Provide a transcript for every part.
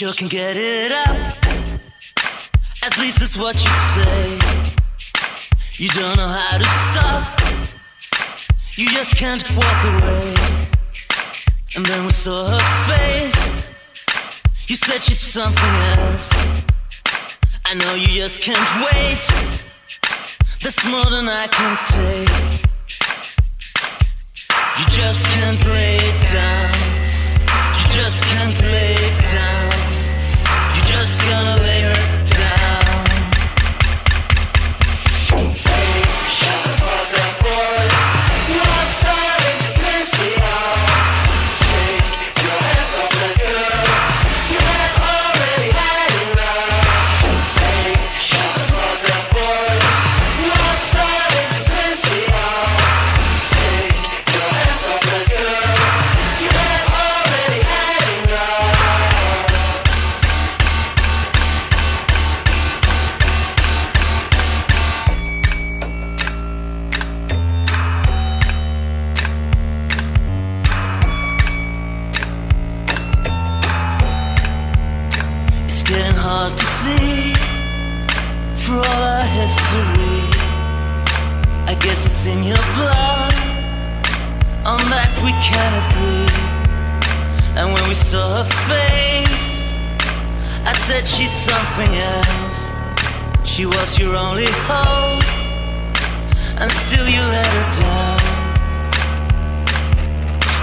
Sure can get it up. At least that's what you say. You don't know how to stop. You just can't walk away. And then we saw her face. You said she's something else. I know you just can't wait. That's more than I can take. You just can't lay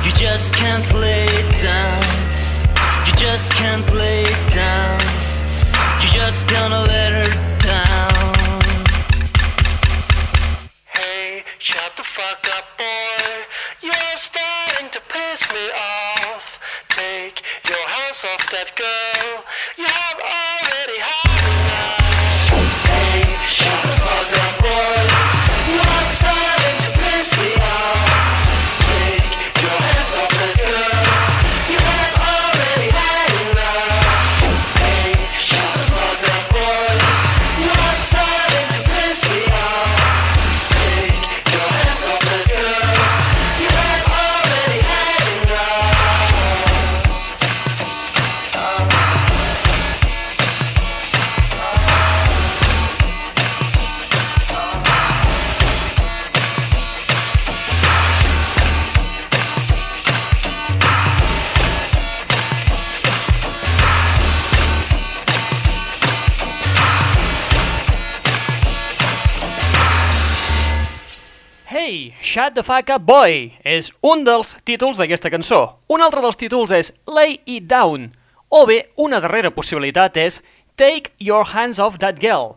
You just can't lay it down. You just can't lay it down. You're just gonna let her down. Hey, shut the fuck up, boy. You're starting to piss me off. Take your hands off that girl. Shut the Fuck Up Boy és un dels títols d'aquesta cançó. Un altre dels títols és Lay It Down, o bé una darrera possibilitat és Take Your Hands Off That Girl.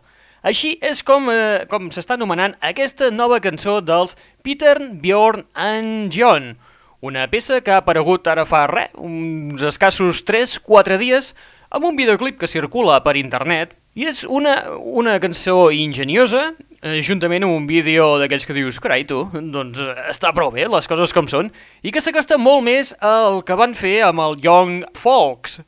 Així és com, eh, com s'està anomenant aquesta nova cançó dels Peter, Bjorn and John, una peça que ha aparegut ara fa res, uns escassos 3-4 dies, amb un videoclip que circula per internet, i és una, una cançó ingeniosa, eh, juntament amb un vídeo d'aquells que dius, carai tu, doncs eh, està prou bé, les coses com són, i que s'acosta molt més al que van fer amb el Young Folks.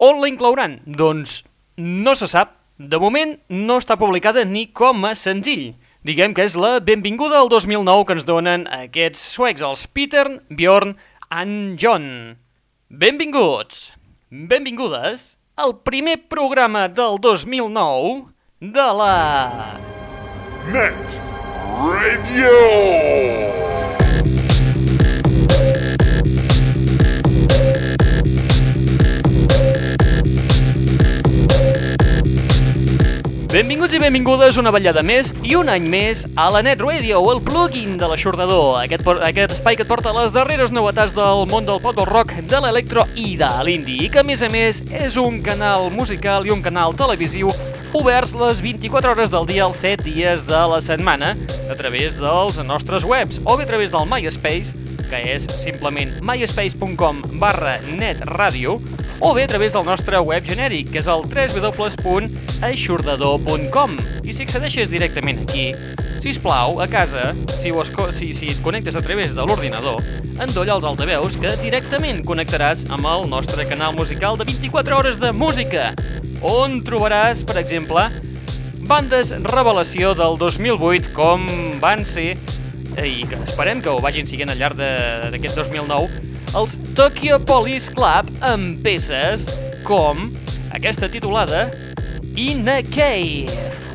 On la inclouran? Doncs no se sap. De moment no està publicada ni com a senzill. Diguem que és la benvinguda al 2009 que ens donen aquests suecs, els Peter, Bjorn and John. Benvinguts, benvingudes al primer programa del 2009 de la... Net Radio. Benvinguts i benvingudes una vetllada més i un any més a la Net Radio, el plugin de l'aixordador, aquest, aquest espai que et porta les darreres novetats del món del pop, del rock, de l'electro i de l'indie, i que a més a més és un canal musical i un canal televisiu oberts les 24 hores del dia els 7 dies de la setmana a través dels nostres webs o bé a través del MySpace, que és simplement myspace.com barra netradio o bé a través del nostre web genèric, que és el www.aixordador.com. I si accedeixes directament aquí, si plau, a casa, si, ho si, si et connectes a través de l'ordinador, endolla els altaveus que directament connectaràs amb el nostre canal musical de 24 hores de música, on trobaràs, per exemple, bandes revelació del 2008 com van ser i que esperem que ho vagin siguent al llarg d'aquest 2009 els Tokyo Police Club amb peces com aquesta titulada In a Cave.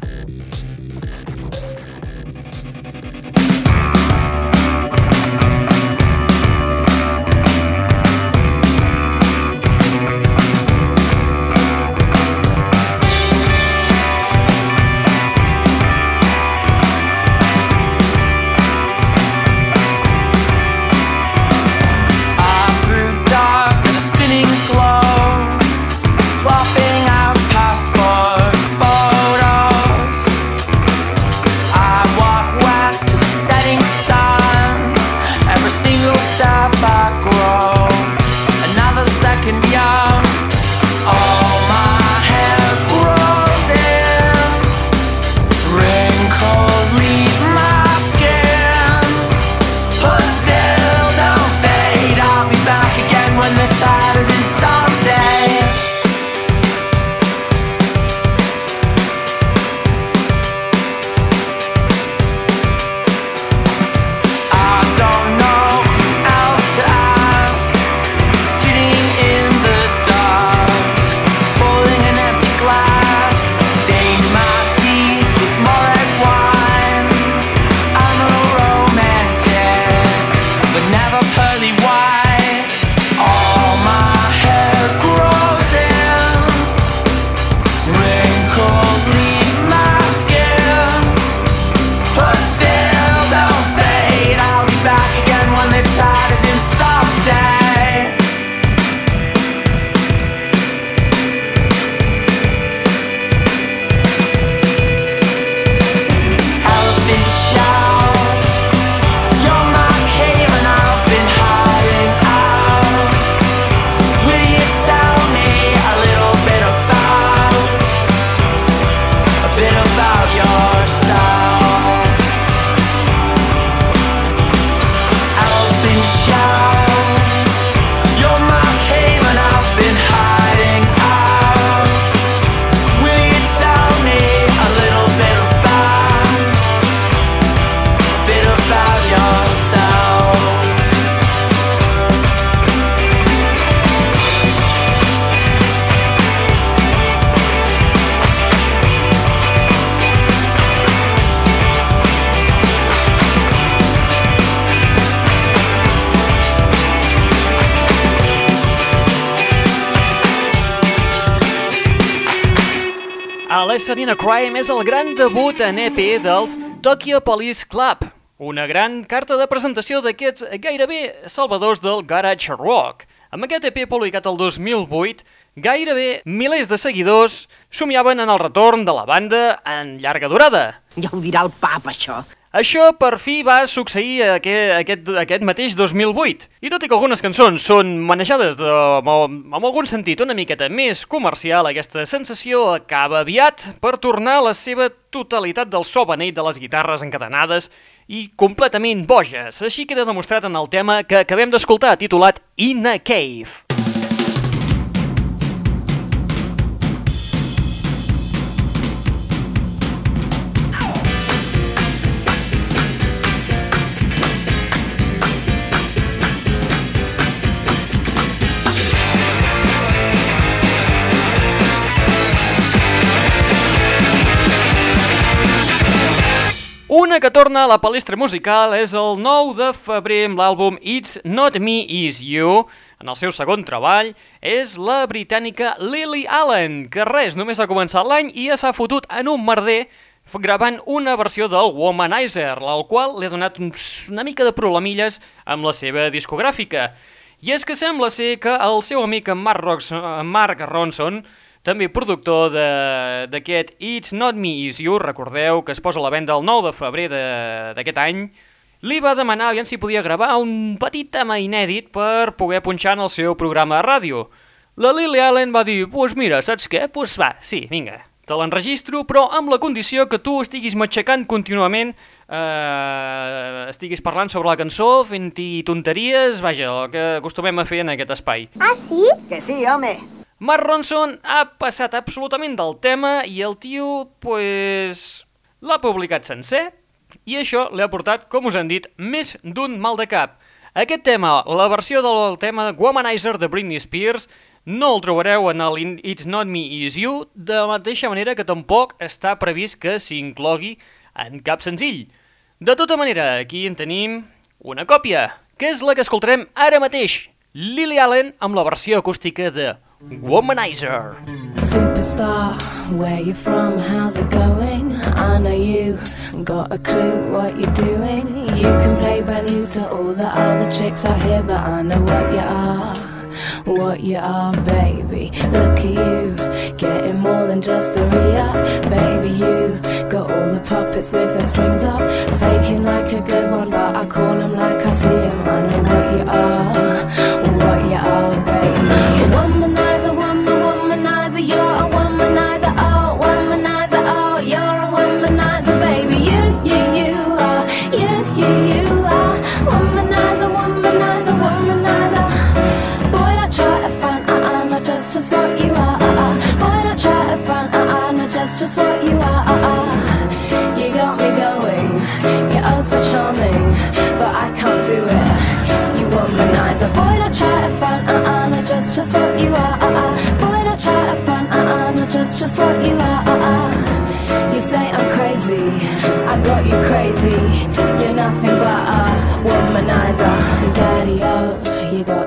A Lesson in a Crime és el gran debut en EP dels Tokyo Police Club, una gran carta de presentació d'aquests gairebé salvadors del garage rock. Amb aquest EP publicat el 2008, gairebé milers de seguidors somiaven en el retorn de la banda en llarga durada. Ja ho dirà el pap, això. Això per fi va succeir aquest, aquest, aquest mateix 2008. I tot i que algunes cançons són manejades de, amb, amb algun sentit una miqueta més comercial, aquesta sensació acaba aviat per tornar a la seva totalitat del so beneit de les guitarres encadenades i completament boges. Així queda demostrat en el tema que acabem d'escoltar, titulat In a Cave. Una que torna a la palestra musical és el 9 de febrer amb l'àlbum It's Not Me Is You. En el seu segon treball és la britànica Lily Allen, que res, només ha començat l'any i ja s'ha fotut en un merder gravant una versió del Womanizer, el qual li ha donat una mica de problemilles amb la seva discogràfica. I és que sembla ser que el seu amic Mark, Rox Mark Ronson també productor de- d'aquest It's Not Me, Is You, recordeu que es posa a la venda el 9 de febrer de- d'aquest any, li va demanar aviam si podia gravar un petit tema inèdit per poder punxar en el seu programa de ràdio. La Lily Allen va dir, pues mira, saps què? Pues va, sí, vinga, te l'enregistro, però amb la condició que tu estiguis matxacant contínuament, eh, estiguis parlant sobre la cançó, fent-hi tonteries, vaja, el que acostumem a fer en aquest espai. Que sí, home. Mark Ronson ha passat absolutament del tema i el tio, pues, l'ha publicat sencer i això li ha portat, com us han dit, més d'un mal de cap. Aquest tema, la versió del tema Womanizer de Britney Spears, no el trobareu en el It's Not Me, Is You, de la mateixa manera que tampoc està previst que s'inclogui en cap senzill. De tota manera, aquí en tenim una còpia, que és la que escoltarem ara mateix. Lily Allen amb la versió acústica de Womanizer. Superstar, where you from? How's it going? I know you got a clue what you're doing. You can play brand new to all the other chicks out here, but I know what you are. What you are, baby. Look at you, getting more than just a re-up. Baby, you got all the puppets with their strings up. Faking like a good one, but I call them like I see them. I know what you are,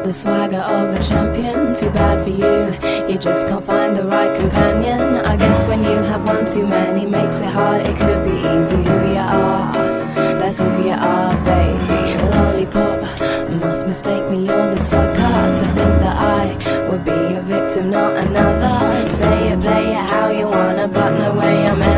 the swagger of a champion. Too bad for you, you just can't find the right companion. I guess when you have one too many, makes it hard. It could be easy who you are. That's who you are, baby. Lollipop, must mistake me. You're the sucker to think that I would be a victim, not another. Say it, play it how you wanna, but no way I'm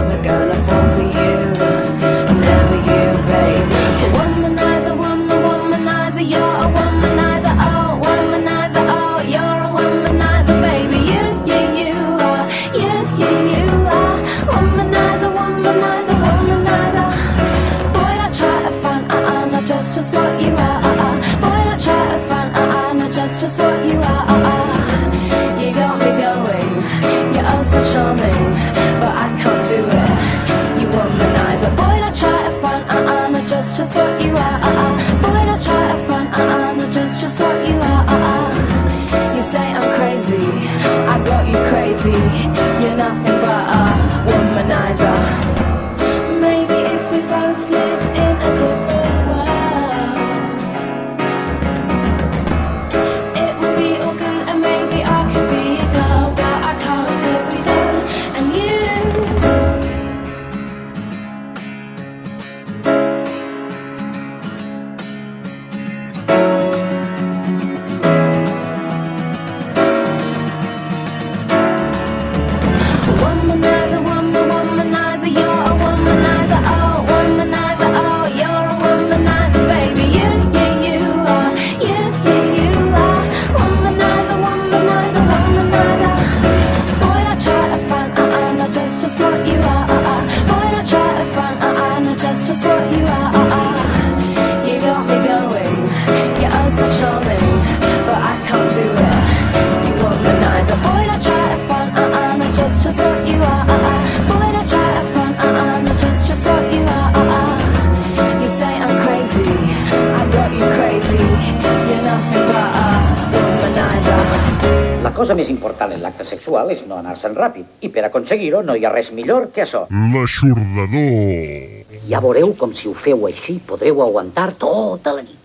sexual és no anar-se'n ràpid, i per aconseguir-ho no hi ha res millor que això. L'aixordador. Ja veureu com si ho feu així podreu aguantar tota la nit.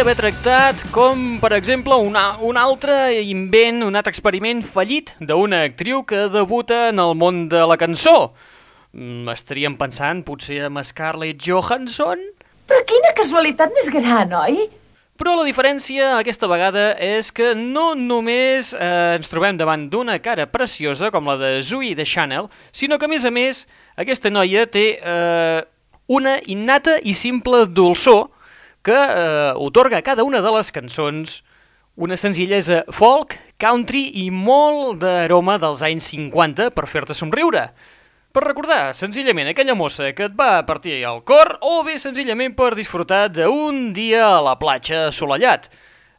Podia haver tractat com, per exemple, una, un altre invent, un altre experiment fallit d'una actriu que debuta en el món de la cançó. Mm, Estaríem pensant potser en Scarlett Johansson? Però quina casualitat més gran, oi? Però la diferència aquesta vegada és que no només eh, ens trobem davant d'una cara preciosa com la de Zooey de Chanel, sinó que a més a més aquesta noia té eh, una innata i simple dolçor que eh, otorga a cada una de les cançons una senzillesa folk, country i molt d'aroma dels anys 50 per fer-te somriure. Per recordar, senzillament, aquella mossa que et va partir el cor o bé senzillament per disfrutar d'un dia a la platja assolellat.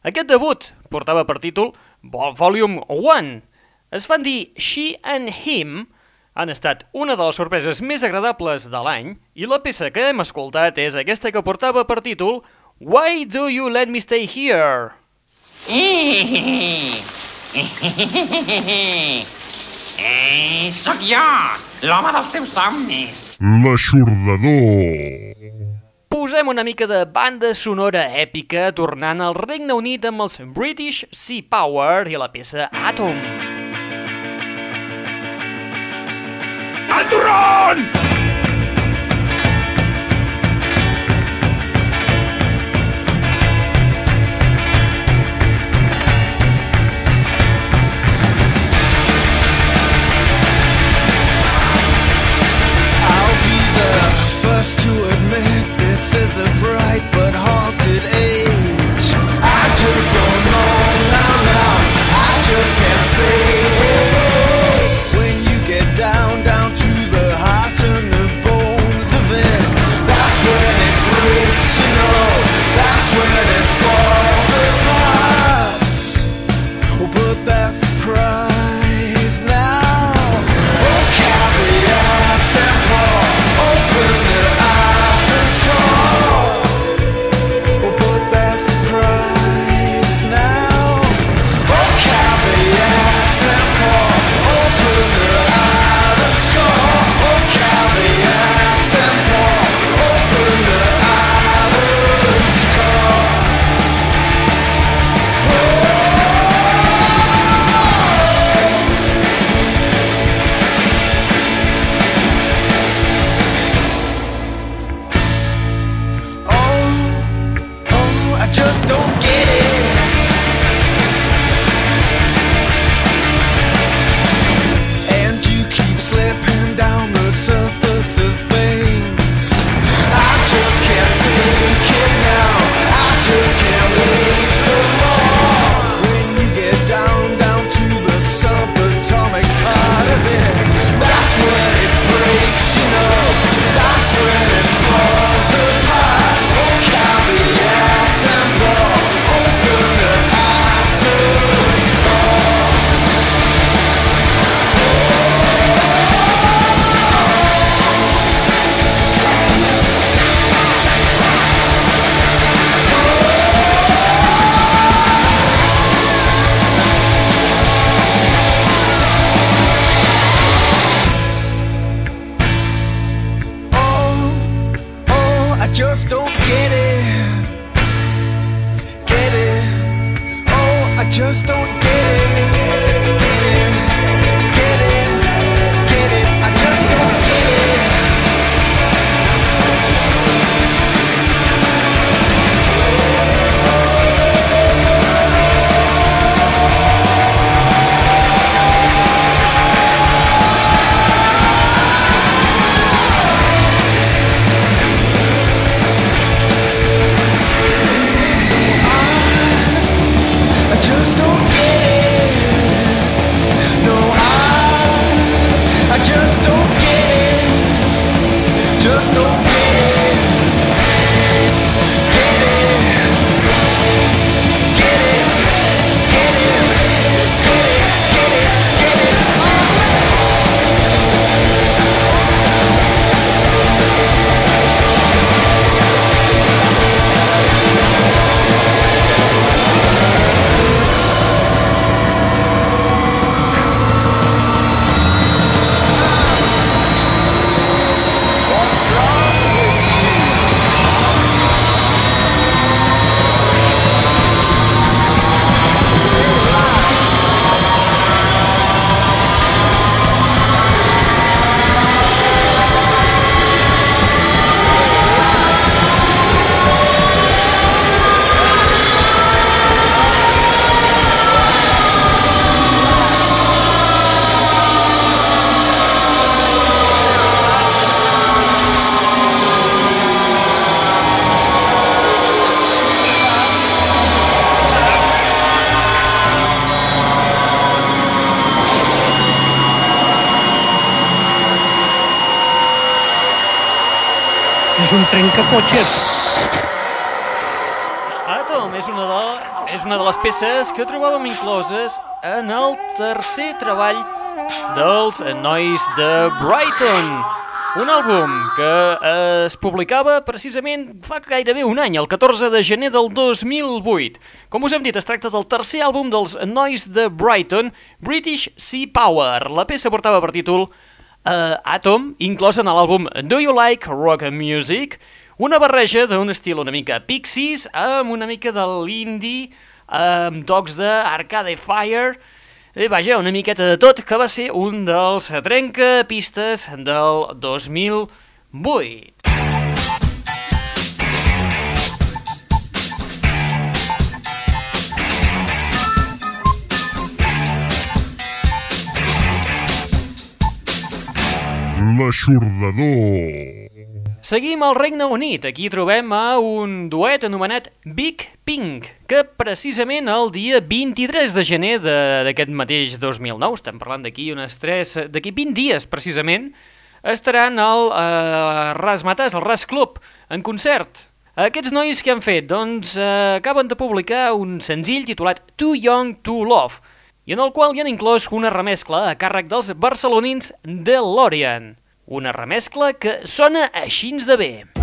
Aquest debut portava per títol Vol- Volume 1. Es van dir She and Him, han estat una de les sorpreses més agradables de l'any i la peça que hem escoltat és aquesta que portava per títol Why Do You Let Me Stay Here? Eh, sóc jo, l'home dels teus somnis. L'aixordador. Posem una mica de banda sonora èpica tornant al Regne Unit amb els British Sea Power i la peça Atom. El I'll be the first to admit this is a bright but haunted age. I just don't know now, now. I just can't say. Trencacotxes. Atom és una, de, és una de les peces que trobàvem incloses en el tercer treball dels nois de Brighton. Un àlbum que es publicava precisament fa gairebé un any, el 14 de gener del 2008. Com us hem dit, es tracta del tercer àlbum dels nois de Brighton, British Sea Power. La peça portava per títol eh, Atom, inclòs en l'àlbum Do You Like Rock and Music, una barreja d'un estil una mica Pixies amb una mica de l'indie, amb tocs d'Arcade Fire, i vaja, una miqueta de tot, que va ser un dels trencapistes del 2008. L'aixordador. Seguim al Regne Unit. Aquí trobem a un duet anomenat Big Pink, que precisament el dia 23 de gener de- d'aquest mateix 2009, estem parlant d'aquí unes 3, d'aquí 20 dies precisament, estaran al eh, Rasmatàs, al Ras Club, en concert. Aquests nois que han fet? Doncs eh, acaben de publicar un senzill titulat Too Young to Love, i en el qual hi han inclòs una remescla a càrrec dels barcelonins DeLorean. Una remescla que sona així de bé.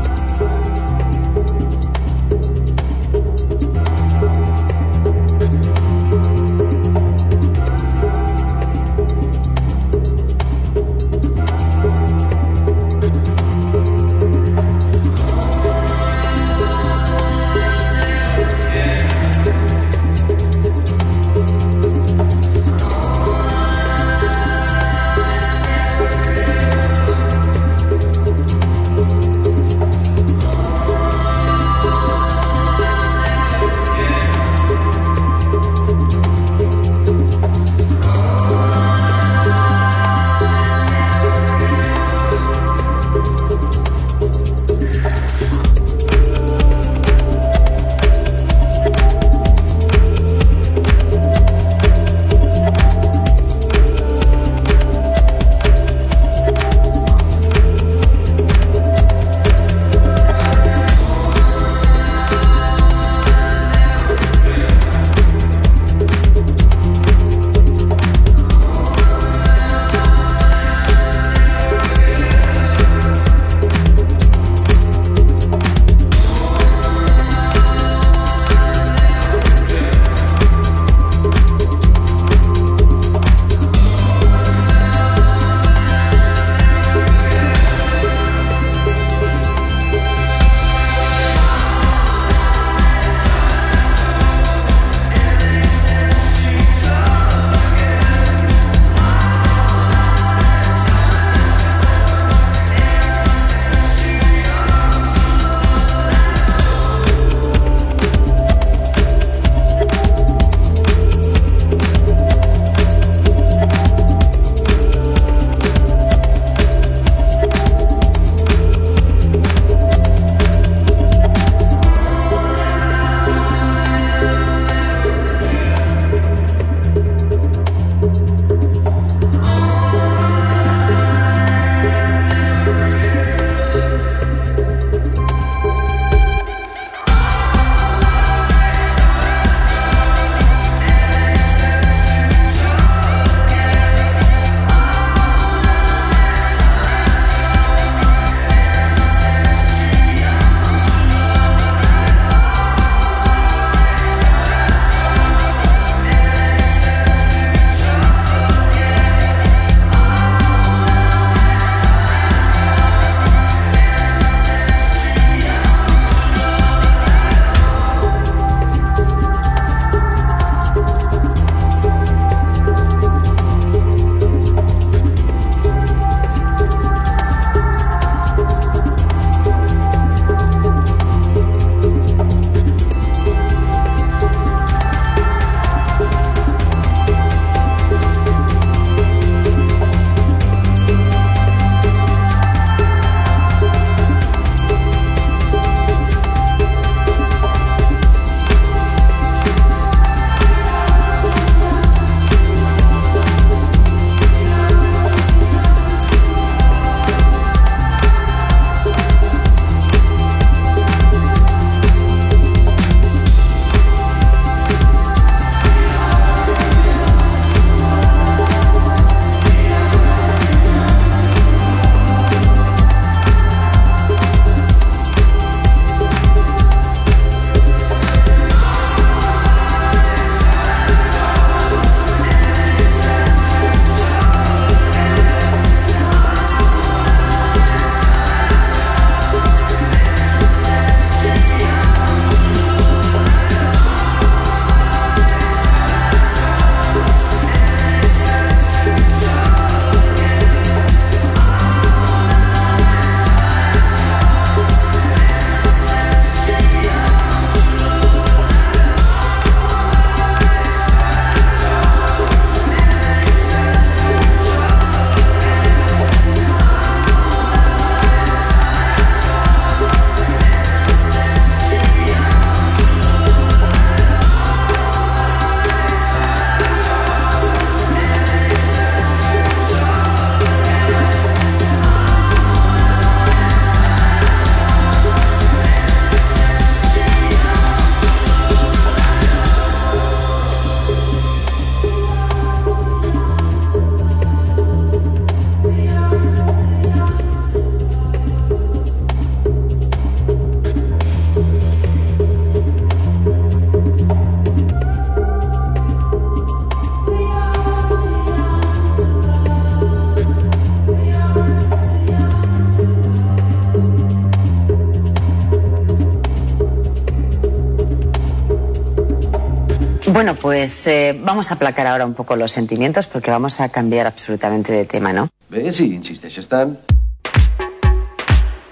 Bueno, pues eh, vamos a aplacar ahora un poco los sentimientos porque vamos a cambiar absolutamente de tema, ¿no? Bé, si insisteixes tant.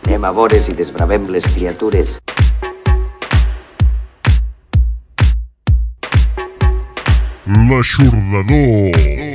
Anem a vores i desbravem les criatures. L'aixordador.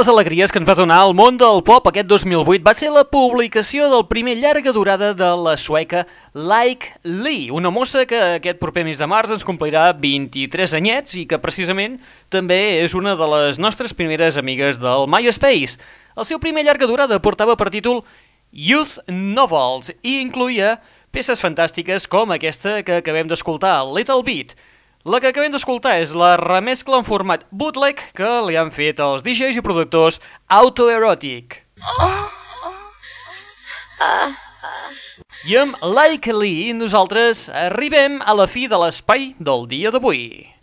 Les alegries que ens va donar el món del pop aquest 2008 va ser la publicació del primer llarga durada de la sueca Like Lee, una mossa que aquest proper mes de març ens complirà 23 anyets i que precisament també és una de les nostres primeres amigues del MySpace. El seu primer llarga durada portava per títol Youth Novels i incluïa peces fantàstiques com aquesta que acabem d'escoltar, Little Beat. La que acabem d'escoltar és la remescla en format bootleg que li han fet els DJs i productors Autoerotic. I amb Like Lee nosaltres arribem a la fi de l'espai del dia d'avui.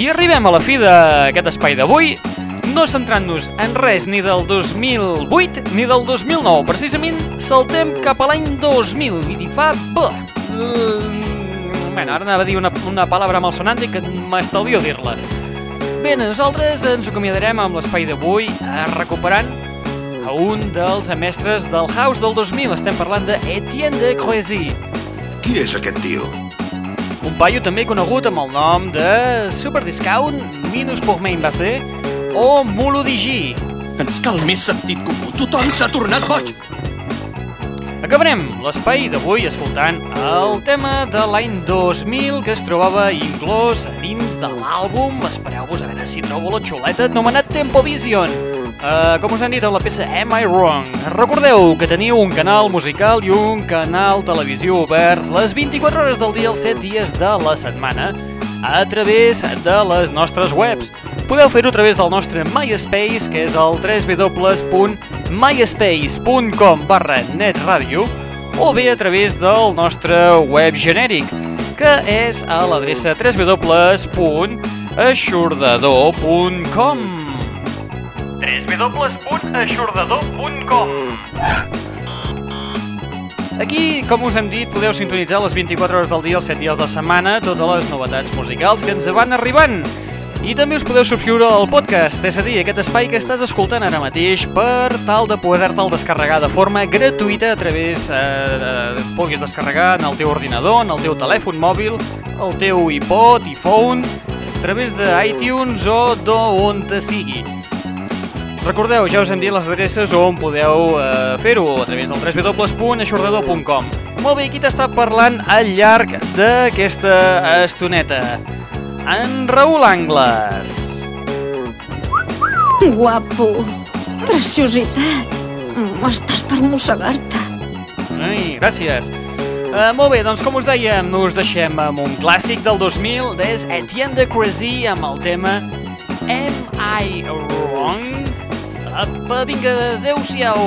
I arribem a la fi d'aquest espai d'avui. no centrant-nos en res ni del 2008 ni del 2009. Precisament saltem cap a l'any 2000 i t'hi fa... Uh, bueno, ara anava a dir una, una palabra malsonant i que m'estalvio dir-la. Bé, nosaltres ens acomiadarem amb l'espai d'avui eh, recuperant a un dels mestres del House del 2000. Estem parlant de de Croisy. Qui és aquest tio? Un paio també conegut amb el nom de Super Discount, Minus pour Main va ser, o Mulo Digi. Ens cal més sentit comú. Tothom s'ha tornat boig. Acabarem l'espai d'avui escoltant el tema de l'any 2000 que es trobava inclòs dins de l'àlbum, espereu-vos a veure si trobo la xuleta, anomenat Tempo Vision. Uh, com us han dit amb la peça Am I Wrong? Recordeu que teniu un canal musical i un canal televisiu oberts les 24 hores del dia, els 7 dies de la setmana, a través de les nostres webs. Podeu fer-ho a través del nostre MySpace, que és el www.myspace.com barra netradio, o bé a través del nostre web genèric, que és a l'adreça www.aixordador.com www.aixordador.com Aquí, com us hem dit, podeu sintonitzar les 24 hores del dia, els 7 dies de la setmana, totes les novetats musicals que ens van arribant. I també us podeu subscriure al podcast, és a dir, aquest espai que estàs escoltant ara mateix per tal de poder-te'l descarregar de forma gratuïta a través... Eh, eh, puguis descarregar en el teu ordinador, en el teu telèfon mòbil, el teu iPod, iPhone, a través de iTunes o d'on te sigui. Recordeu, ja us hem dit les adreces on podeu eh, fer-ho, a través del www.aixordador.com. Molt bé, qui t'està parlant al llarg d'aquesta estoneta? En Raül Angles. Guapo. Preciositat. Estàs per mossegar-te. Ai, gràcies. Uh, molt bé, doncs com us dèiem, us deixem amb un clàssic del 2000 des Etienne de Crazy amb el tema Am I Wrong? Apa, vinga, adeu-siau.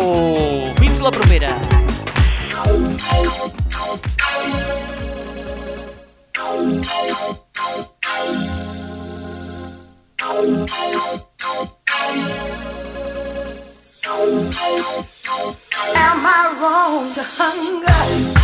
Fins la propera. Am I wrong to hunger?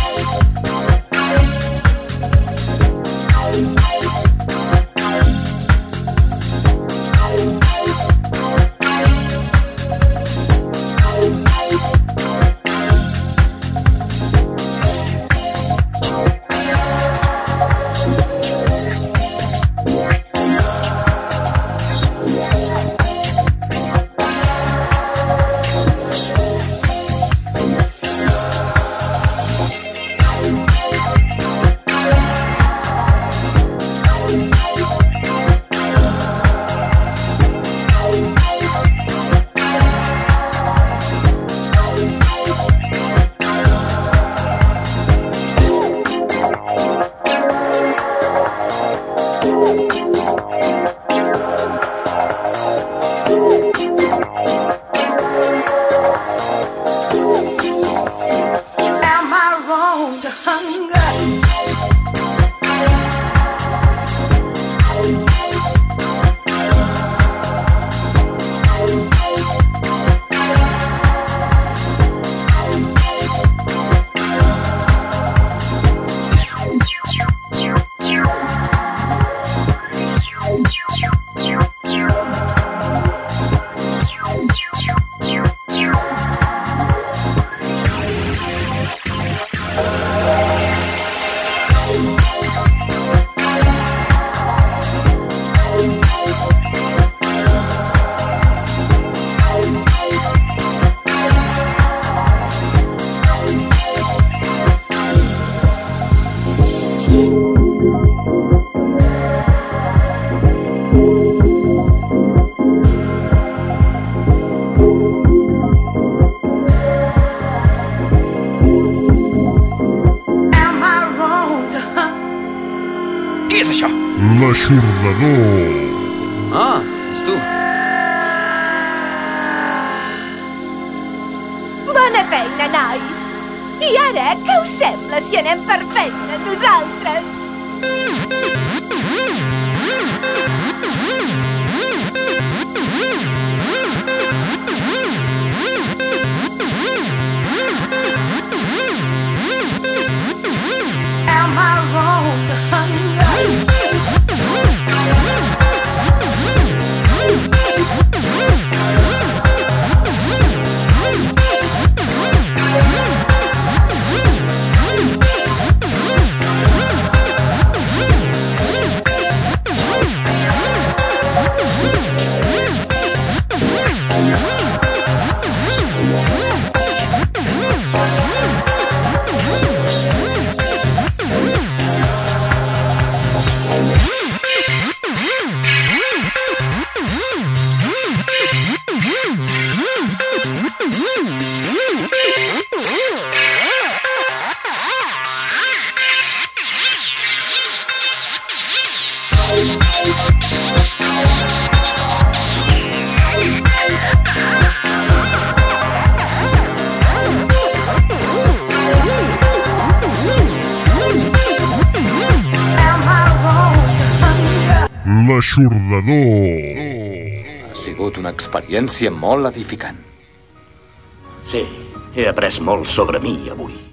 Experiència molt edificant. Sí, he après molt sobre mi avui.